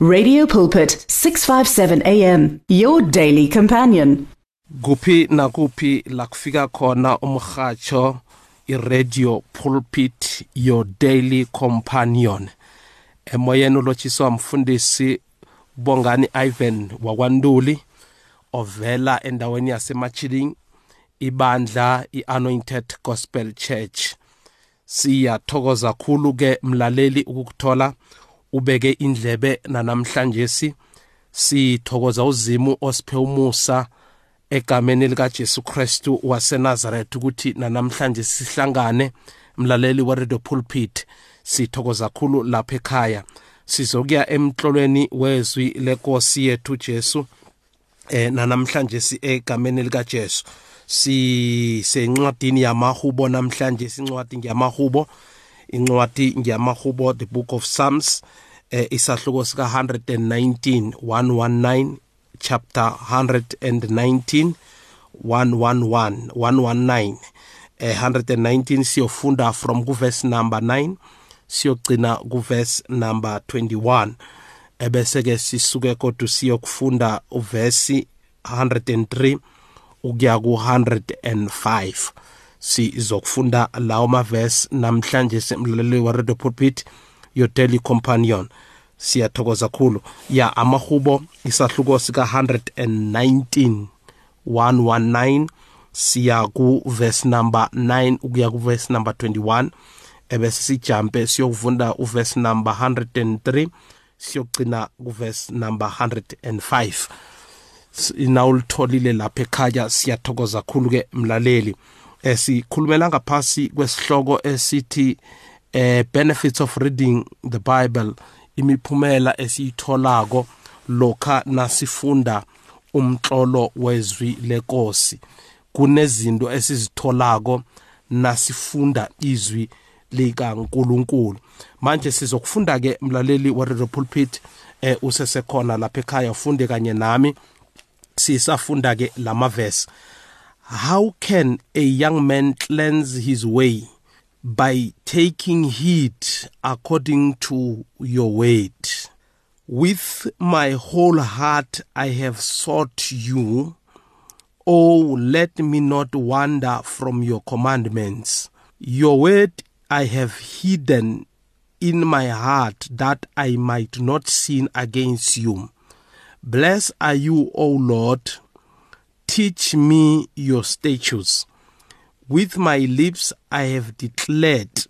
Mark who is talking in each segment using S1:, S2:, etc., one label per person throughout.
S1: Radio Pulpit 657 AM your daily companion.
S2: kuphi nakuphi la kufika khona umhatsho iradio pulpit your daily companion emoyeni ulotshiswa mfundisi bongani ivan wakwanduli ovela endaweni yasemachiling ibandla i-anointed gospel church siyathokoza khulu ke mlaleli ukukuthola ubeke indlebe nanamhlanje si sithokoza uzimu osiphe umusa egameni likaJesu Kristu waseNazaretha ukuthi nanamhlanje sihlangane mlaleli weRadio Pulpit sithokoza kakhulu lapha ekhaya. Sizokuya emhlolweni wezwi lenkosi yethu Jesu eh nanamhlanje si egameni likaJesu sisencwadini yamahubo namhlanje sincwadi ngiyamahubo incwadi ngiyamahubo the book of psalms eh, isahluko sika 119 119 chapter 119 111 119 eh, 119 siyofunda from kuverse number 9 siyogcina kuverse number 21 ebese ke sisuke kodwa siyokufunda uvesi 103 ukuya ku105 sizokufunda lawo mavesi namhlanje semlaleli wa Radio Pulpit daily companion. Siyathokoza kakhulu. Ya amahubo isahluko sika 119 119 siya ku verse number 9 ukuya ku verse number 21 ebese sijampe siyokufunda uverse number 103 siyogcina kuverse number 105 nawulitholile lapha ekhaya siyathokoza kakhulu ke mlaleli. Esikhulumela ngaphasi kwesihloko esithi eh benefits of reading the bible imiphumela esiyitholako lokha nasifunda umtlolo wezwi lenkosi kunezinto esizitholako nasifunda izwi likaNkuluNkulu. Manje sizokufunda ke mlaleli wa Radio Pulpit eh usesekhona lapha ekhaya ufunde kanye nami. Sisafunda ke lamavesi how can a young man cleanse his way by taking heed according to your word? With my whole heart i have sought you. Oh let me not wander from your commandments. Your word i have hidden in my heart that i might not sin against you. Blessed are you, O Lord. Teach me your statutes. With my lips I have declared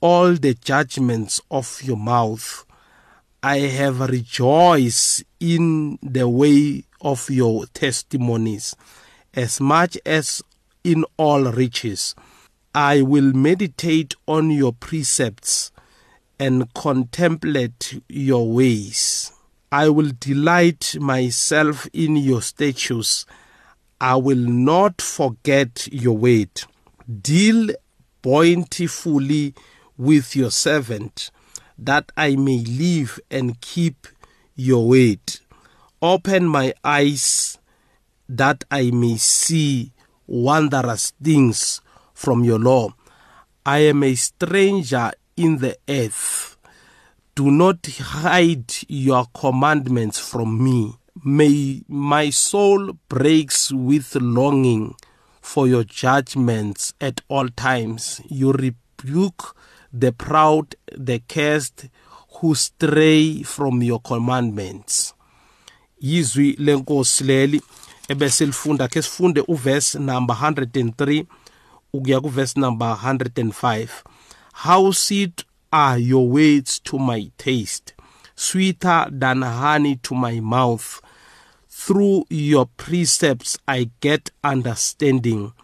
S2: all the judgments of your mouth. I have rejoiced in the way of your testimonies as much as in all riches. I will meditate on your precepts and contemplate your ways. I will delight myself in your statutes. I will not forget your word. Deal bountifully with your servant, that I may live and keep your word. Open my eyes, that I may see wondrous things from your law. I am a stranger in the earth do not hide your commandments from me. May my soul breaks with longing for your judgments at all times. You rebuke the proud, the cursed, who stray from your commandments. Yizwi lenkosi leli ebese lifunda ke sifunde uverse number 103 ukuya kuverse number 105. How sweet are your words to my taste, sweeter than honey to my mouth. Through your precepts I get understanding.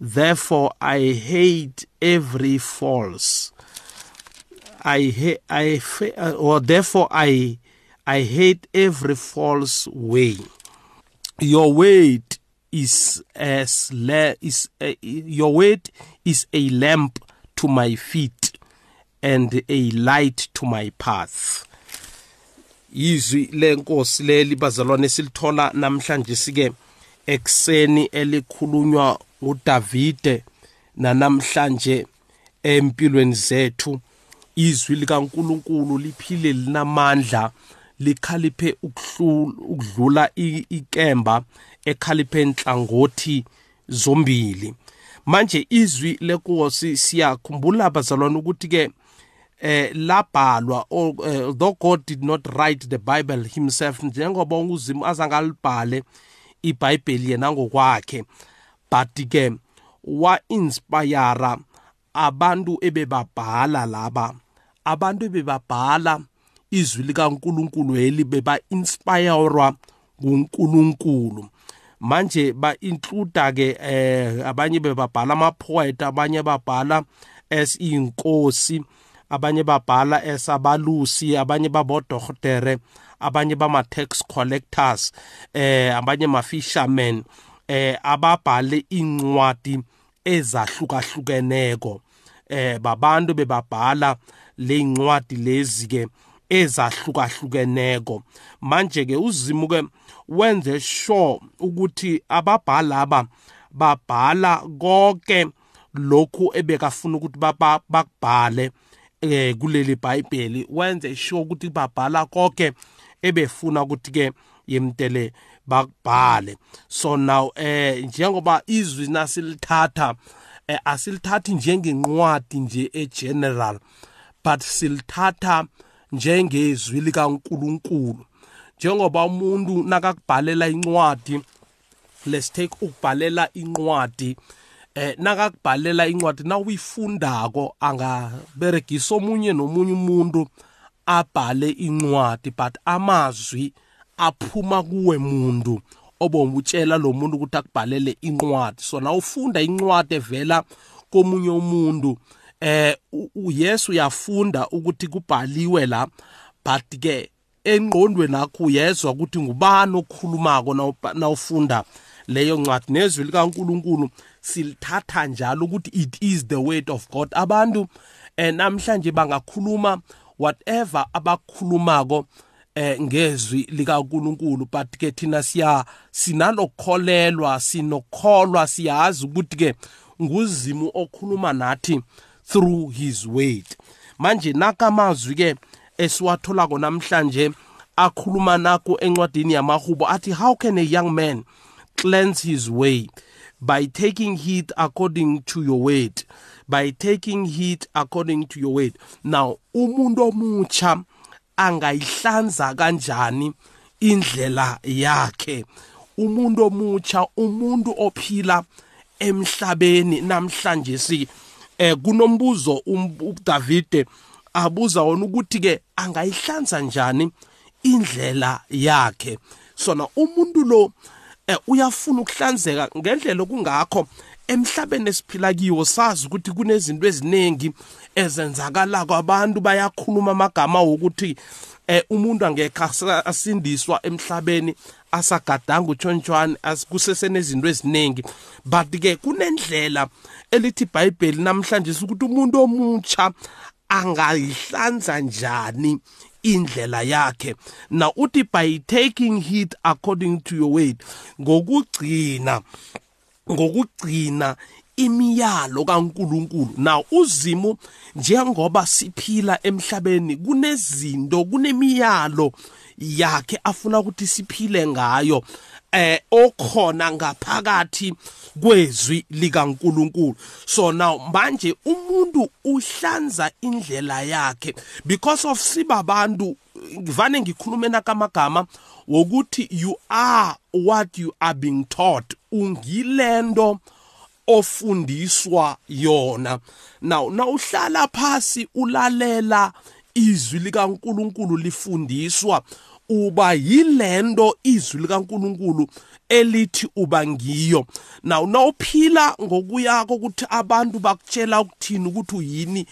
S2: Therefore I hate every false. I hate I uh, or therefore I I hate every false way. Your weight is as le, is a, your word is a lamp to my feet and a light to my path izwi lenkosi leli bazalwane silithola namhlanje sike ekseni elikhulunywa uDavide nanamhlanje empilweni zethu. Izwi likaNkuluNkulu liphile linamandla likhaliphe ukudlula ikemba ekhaliphe enhlangothi zombili. Manje izwi lenkosi siyakhumbula bazalwane ukuthi ke eh labhalwa eh, though God did not write the Bible himself njengoba uzimu azangalibhale iBhayibheli yena ngokwakhe. But ke wa inspire abantu ebebabhala laba. Abantu ebebabhala izwi likaNkuluNkulu eli beba inspirewa nguNkulunkulu. Manje ba include ke eh abanye bebabhala ama poet abanye babhala as inkosi abanye babhala esabalusi abanye babodohotere abanye bama tax collectors eh abanye ma fishermen eh ababhale incwadi ezahlukahlukeneko. Eh babantu bebabhala le incwadi lezi ke ezahlukahlukeneko. Manje ke uzimu ke wenze sure ukuthi ababhala aba babhala konke lokhu ebekafuna ukuthi bakubhale. Eh kuleli bible wenze sure ukuthi babhala konke ebefuna ukuthi ke yemtele bakubhale. So now eh njengoba izwi nasilithatha eh, asilithathi njengenqwadi nje egeneral but silithatha njengezwi likaNkuluNkulu. Njengoba umuntu nakakubhalela incwadi let's take ukubhalela incwadi eh nakakubhalela incwadi na uyifundako angaberegisa omunye nomunye umuntu abhale incwadi but amazwi aphuma kuwe muntu obomutshela lo muntu ukuthi akubhalele incwadi. So na ufunda incwadi evela komunye umuntu eh uyesu uyafunda ukuthi kubhaliwe la but ke engqondweni nakho uyezwa ukuthi ngubani okhulumako nawufunda leyo ncwadi. Nezwi likaNkuluNkulu silithatha njalo ukuthi it is the word of God. Abantu eh namhlanje bangakhuluma whatever abakhulumako eh ngezwi likaNkuluNkulu but ke thina siya sinalokholelwa sinokholwa siyazi ukuthi ke nguzimu okhuluma nathi through his word. Manje nakamazwi ke esiwatholako namhlanje akhuluma nakho encwadini yamahubo athi how can a young man cleanse his way? By taking heed according to your word by taking heed according to your word now umuntu omutsha angayihlanza kanjani indlela yakhe? Umuntu omutsha umuntu ophila emhlabeni namhlanje si eh kunombuzo uDavide abuza wona ukuthi ke angayihlanza njani indlela yakhe? Sona umuntu lo eh, uyafuna ukuhlanzeka ngendlela okungakho. Emhlabeni esiphila kiwo sazi ukuthi kunezinto eziningi ezenzakala kwabantu bayakhuluma amagama wokuthi eh umuntu angekhe asindiswa emhlabeni asagadanga utshontshwane kusesenezinto eziningi. But ke kunendlela elithi iBhayibheli namhlanje ukuthi umuntu omutsha angayihlanza njani indlela yakhe. Na uthi by taking heed according to your word ngokugcina ngokugcina imiyalo kaNkuluNkulu. Na uzimu njengoba siphila emhlabeni kunezinto kunemiyalo yakhe afuna ukuthi siphile ngayo eh okhona ngaphakathi kwezwi likaNkuluNkulu. So now manje umuntu uhlanza indlela yakhe. Because of sibabantu ngivane ngikhulume nakamagama wokuthi you are what you are being taught. Ungilendo ofundiswa yona. Now nawuhlala phasi ulalela izwi likaNkuluNkulu lifundiswa uba yilento izwi likaNkuluNkulu elithi uba ngiyo. Now nawuphila ngokuyakho ukuthi abantu bakutshela ukuthini ukuthi uyini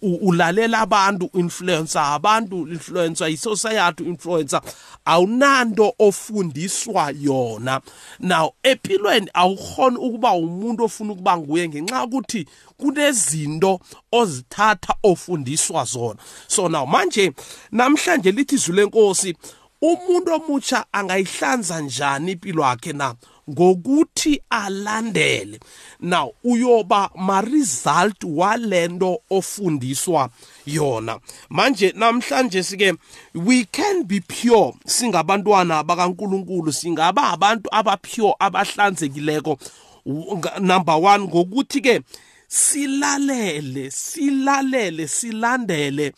S2: ulalela abantu influencer abantu influencer isociety influencer awunanto ofundiswa yona. Now empilweni awukhona ukuba umuntu ofuna ukuba nguye ngenxa ukuthi kunezinto ozithatha ofundiswa zona. So now manje namhlanje lithi izwi lenkosi umuntu omutsha angayihlanza njani impilo yakhe na? Ngokuthi alandele. Now uyoba ma result walento ofundiswa yona. Manje namhlanje sike we can be pure. Singabantwana bakaNkuluNkulu singaba abantu abapure abahlanzekileko. Number 1 ngokuthi ke silalele silalele silandele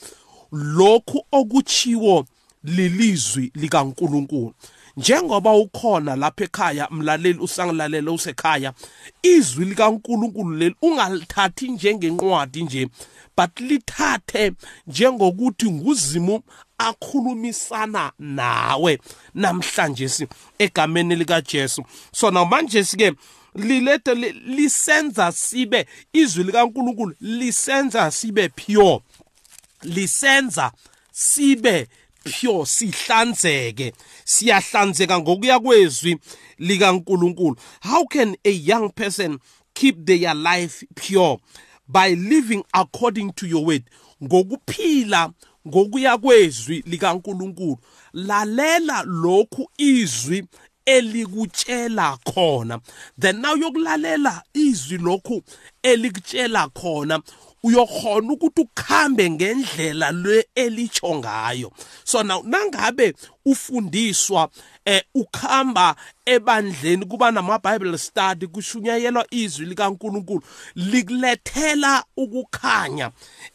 S2: lokhu okuchiwo lilizwi likaNkuluNkulu. Njengoba ukhona lapha ekhaya mlaleli usangilalela usekhaya izwi likaNkuluNkulu leli ungalithathi njengenqwadi nje but lithathe njengokuthi nguzimu akhulumisana nawe namhlanje egameni lika Jesu so now manje sike lilethe lisenza sibe izwi likaNkuluNkulu lisenza sibe pure. Lisenza sibe pure sihlanzeke. Siyahlanzeka ngokuya kwezwi likaNkuluNkulu. How can a young person keep their life pure? By living according to your word. Ngokuphila ngokuya kwezwi likaNkuluNkulu. Lalela lokhu izwi elikutshela khona. Then now yokulalela izwi lokhu elikutshela khona uyokhona ukuthi ukhambe ngendlela le elitsho ngayo. So now nangabe ufundiswa eh ukhamba ebandleni kuba nama bible study kushunyayelwa izwi likaNkuluNkulu likulethela ukukhanya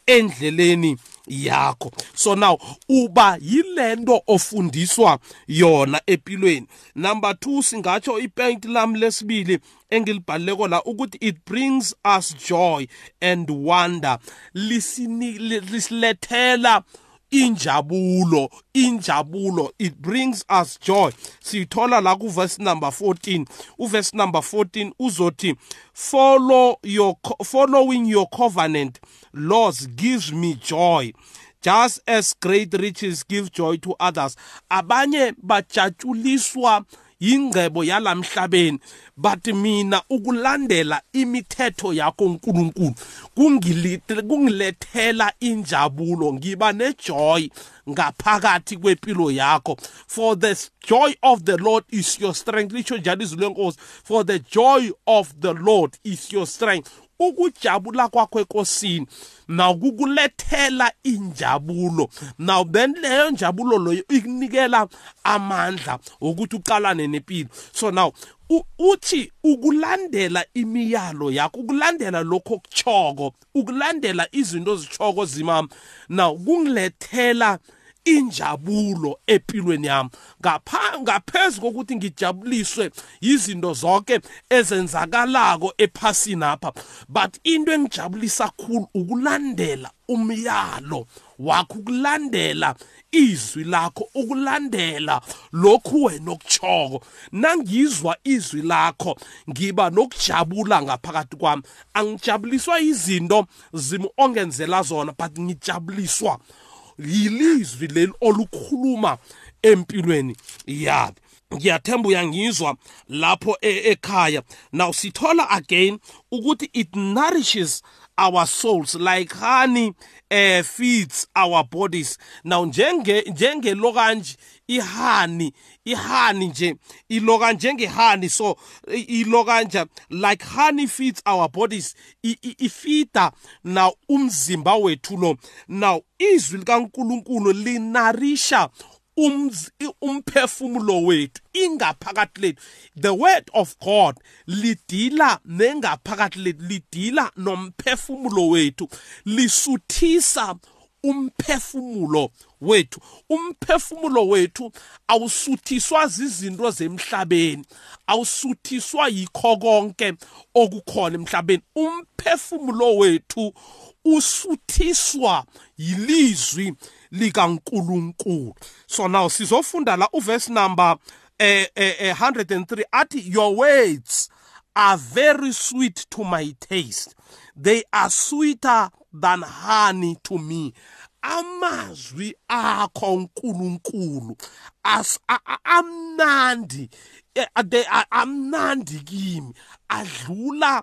S2: endleleni yakho. So now uba yilento ofundiswa yona empilweni number 2 singatsho ipoint lam lesibili engilibhaleko la ukuthi it brings us joy and wonder. Lisilethela injabulo injabulo it brings us joy. Sithola la ku verse number 14 u verse number 14 uzothi follow your following your covenant laws gives me joy. Just as great riches give joy to others. Abanye bajatshuliswa ingcebo yalamhlabeni. But mina ukulandela imithetho yakho uNkulunkulu kungilethela injabulo ngiba nejoy ngaphakathi kwempilo yakho. For the joy of the lord is your strength lisho njalo izwi lenkosi for the joy of the lord is your strength. Ukujabula kwakho enkosini nawukukulethela injabulo. Now then leyo njabulo loyo ikunikela amandla ukuthi uqalane nempilo. So now uthi ukulandela imiyalo yakho ukulandela lokho okuchoko ukulandela izinto ezichoko zimama now kungilethela injabulo empilweni yami. Ngapha ngaphezulu kokuthi ngijabuliswe izinto zonke ezenzakalako ephasini apha but into engijabulisa kakhulu ukulandela umyalo wakho ukulandela izwi lakho ukulandela lokhu wena okuchoko nangizwa izwi lakho ngiba nokujabula ngaphakathi kwami. Angijabuliswa izinto zimi ongenzela zona but ngijabuliswa yilizwi leli olukhuluma empilweni yabi ngiyathemba uyangizwa lapho ekhaya. Now sithola again ukuthi it nourishes our souls like honey uh, feeds our bodies. Now njenge njengelokanje ihani ihani nje iloka njengehani so ilokanja like honey feeds our bodies ifida now umzimba wethu lo. Now izwi likaNkuluNkulu linarisha umphefumulo wethu ingaphakathi lethu. The word of god lidila nengaphakathi lethu lidila nomphefumulo wethu lisuthisa umphefumulo wethu. Umphefumulo wethu awusuthiswa zizinto zemhlabeni awusuthiswa yikho konke okukhona emhlabeni. Umphefumulo wethu usuthiswa yilizwi likaNkuluNkulu. So now sizofunda la uverse number eh, eh, 103 athi your words are very sweet to my taste. They are sweeter than honey to me. Amazwi akho uNkulunkulu as amnandi amnandi kimi. Adlula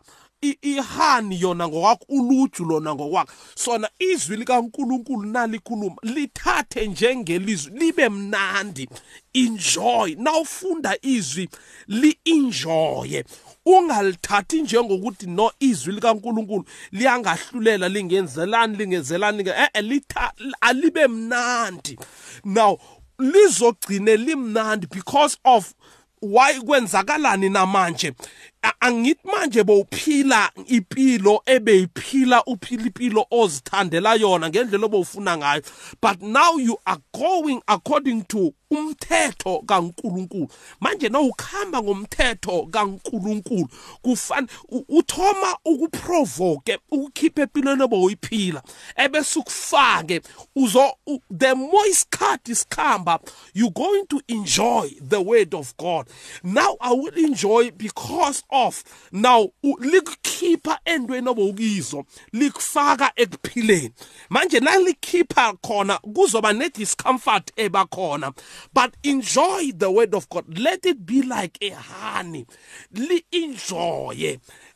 S2: ihani yona ngokwakho uluju lona ngokwakho. Sona izwi likaNkuluNkulu nalikhuluma lithathe njengelizwi libe mnandi. Enjoy. Nawufunda izwi li enjoye ungalithathi njengokuthi no izwi likaNkuluNkulu liyangahlulela lingenzelani lingenzelani eh litha alibe mnandi. Now lizogcine limnandi because of why kwenzakalani namanje? Angithi manje bowuphila impilo ebeyiphila uphila impilo ozithandela yona ngendlela obowufuna ngayo. But now you are going according to umthetho kaNkuluNkulu. Manje na ukhamba ngomthetho kaNkuluNkulu. Kufana uthoma ukuprovoke ukukhipha empilweni oboyiphila ebese ukufake uzo the more isikhathi isikhamba you going to enjoy the word of God. Now i will enjoy because of now likukhipha endweni obowukizo likufaka ekuphileni. Manje nalikhipha khona kuzoba ne discomfort ebakhona but enjoy the word of God. Let it be like a honey. Li enjoy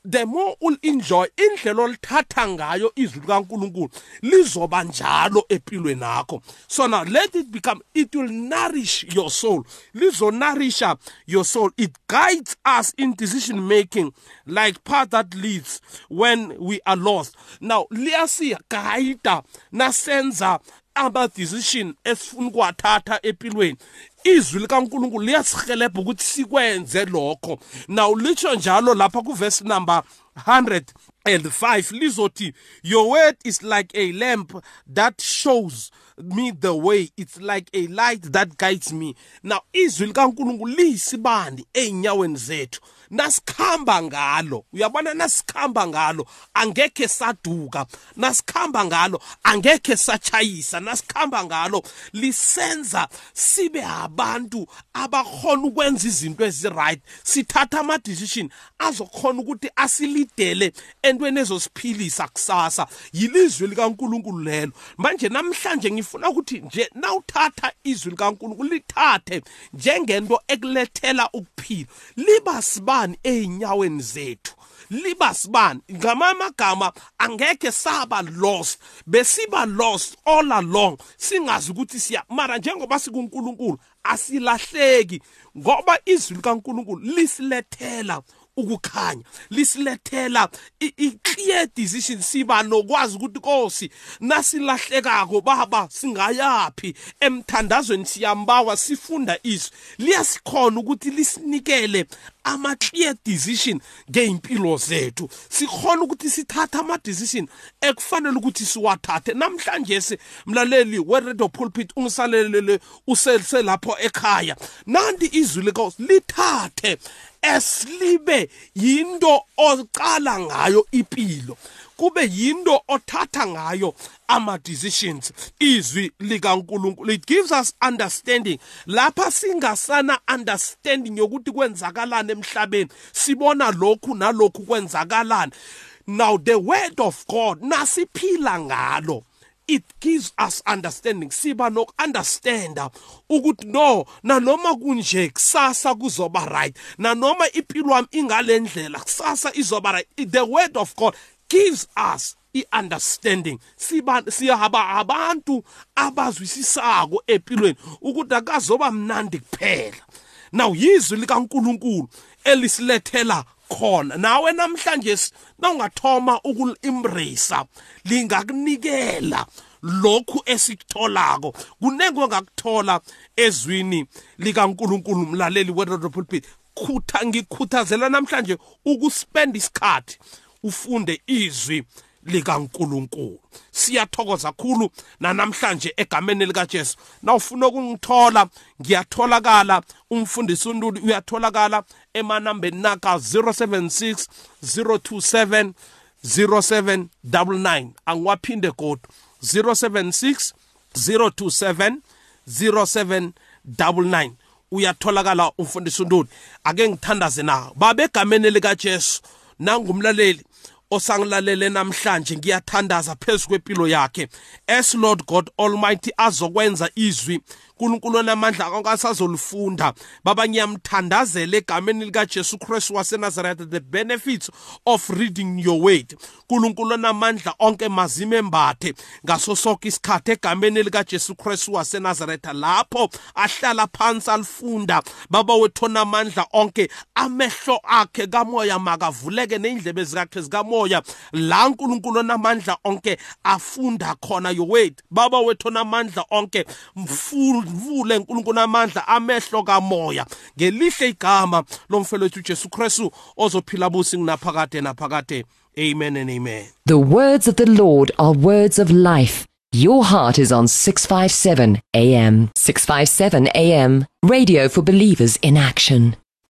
S2: the more ul enjoy indlela olithatha ngayo izwi likaNkuluNkulu lizoba njalo empilweni yakho. So now let it become it will nourish your soul. Lizo nourisha your soul. It guides us in decision making like path that leads when we are lost. Now liyasiguide nasenza ama decision esifuna ukuwathatha empilweni. Izwi likaNkuluNkulu liyasihelebha ukuthi sikwenze lokho. Now litsho njalo lapha kuverse number 100 and 5 lizothi your word is like a lamp that shows me the way. It's like a light that guides me. Now izwi likaNkuluNkulu liyisibani einyaweni zethu? Nasikhamba ngalo. Uyabona? Nasikhamba ngalo. Angekhe saduka. Nasikhamba ngalo. Angekhe sachayisa nasikhamba ngalo. Lisenza sibe abantu abakhona ukwenza izinto eziright. Sithatha ama decision azokhona ukuthi asilidele entweni ezosiphilisa kusasa yilizwi likaNkuluNkulu lelo. Manje namhlanje ngifuna ukuthi nje nawuthatha izwi likaNkuluNkulu lithathe njengento ekulethela ukuphila. Liba sibani einyaweni zethu? Liba sibani? Ngamamagama angeke saba lost. Besiba lost all along. Singazi ukuthi siya mara njengoba sikuNkulunkulu asilahleki. Ngoba izwi likaNkulunkulu lisilethela. Ukukhanya lisilethela i-clear decision siba nokwazi ukuthi Nkosi nasilahlekako baba singayapi emthandazweni siyambawa sifunda izwi liyasikhona ukuthi lisinikele ama clear decision ngeimpilo zethu. Sikhona ukuthi sithathe ama decision ekufanele ukuthi siwathathe. Namhlanje mlaleli we radio pulpit ungisalelele uselapho ekhaya. Nanti izwi lenkosi lithathe eslibe yinto oqala ngayo impilo kube yinto othatha ngayo ama decisions izwi likaNkuluNkulu it gives us understanding. Lapha singasana understanding yokuthi kwenzakalana emhlabeni. Sibona lokhu nalokhu kwenzakalana now the word of God nasiphila ngalo. It gives us understanding. Siba nokunderstanda ukuthi no nanoma kunje kusasa kuzoba right nanoma impilo wami ingalendlela kusasa izoba right. The word of god gives us i-understanding siba siyahaba abantu abazwisisako empilweni ukuthi akazoba mnandi kuphela. Now yizwi likaNkuluNkulu elisilethela khona. Nawe namhlanje nawungathoma ukulimbrisa lingakunikela lokhu esikutholako. Kunenge ongakuthola ezwini likaNkuluNkulu umlaleli weRadio Pulpit. Khutha ngikhuthazela namhlanje ukuspend isikhathi ufunde izwi likaNkuluNkulu. Siyathokoza kakhulu namhlanje egameni likaJesu. Nawufuna ukungithola ngiyatholakala. Umfundisi uNtuli uyatholakala emanambeni naka 076 027 0799 angiwaphinde kodwa 076 027 0799 uyatholakala umfundisi uNtuli. Ake ngithandaze nawe. Babegameni likaJesu. Nangumlaleli. Osangilalele namhlanje ngiyathandaza phezu kwempilo yakhe. As lord god almighty azokwenza izwi uNkulunkulu onamandla akasazolifunda baba ngiyamthandazela egameni lika Jesu Christ waseNazaretha the benefits of reading your word. uNkulunkulu onamandla onke mazime embathe ngaso sonke isikhathi egameni lika Jesu Christ waseNazaretha lapho ahlala phansi alifunda. Baba wethu onamandla onke amehlo akhe kamoya makavuleke neindlebe zikakhe zikamoya la uNkulunkulu onamandla onke afunda khona your word baba wethu onamandla onke amandla amehlo kamoya. Ngelihle igama lomfelo wethu Jesu Kristu ozophila busi naphakade. Amen and amen.
S3: The words of the Lord are words of life. Your heart is on 657 AM 657 AM radio for believers in action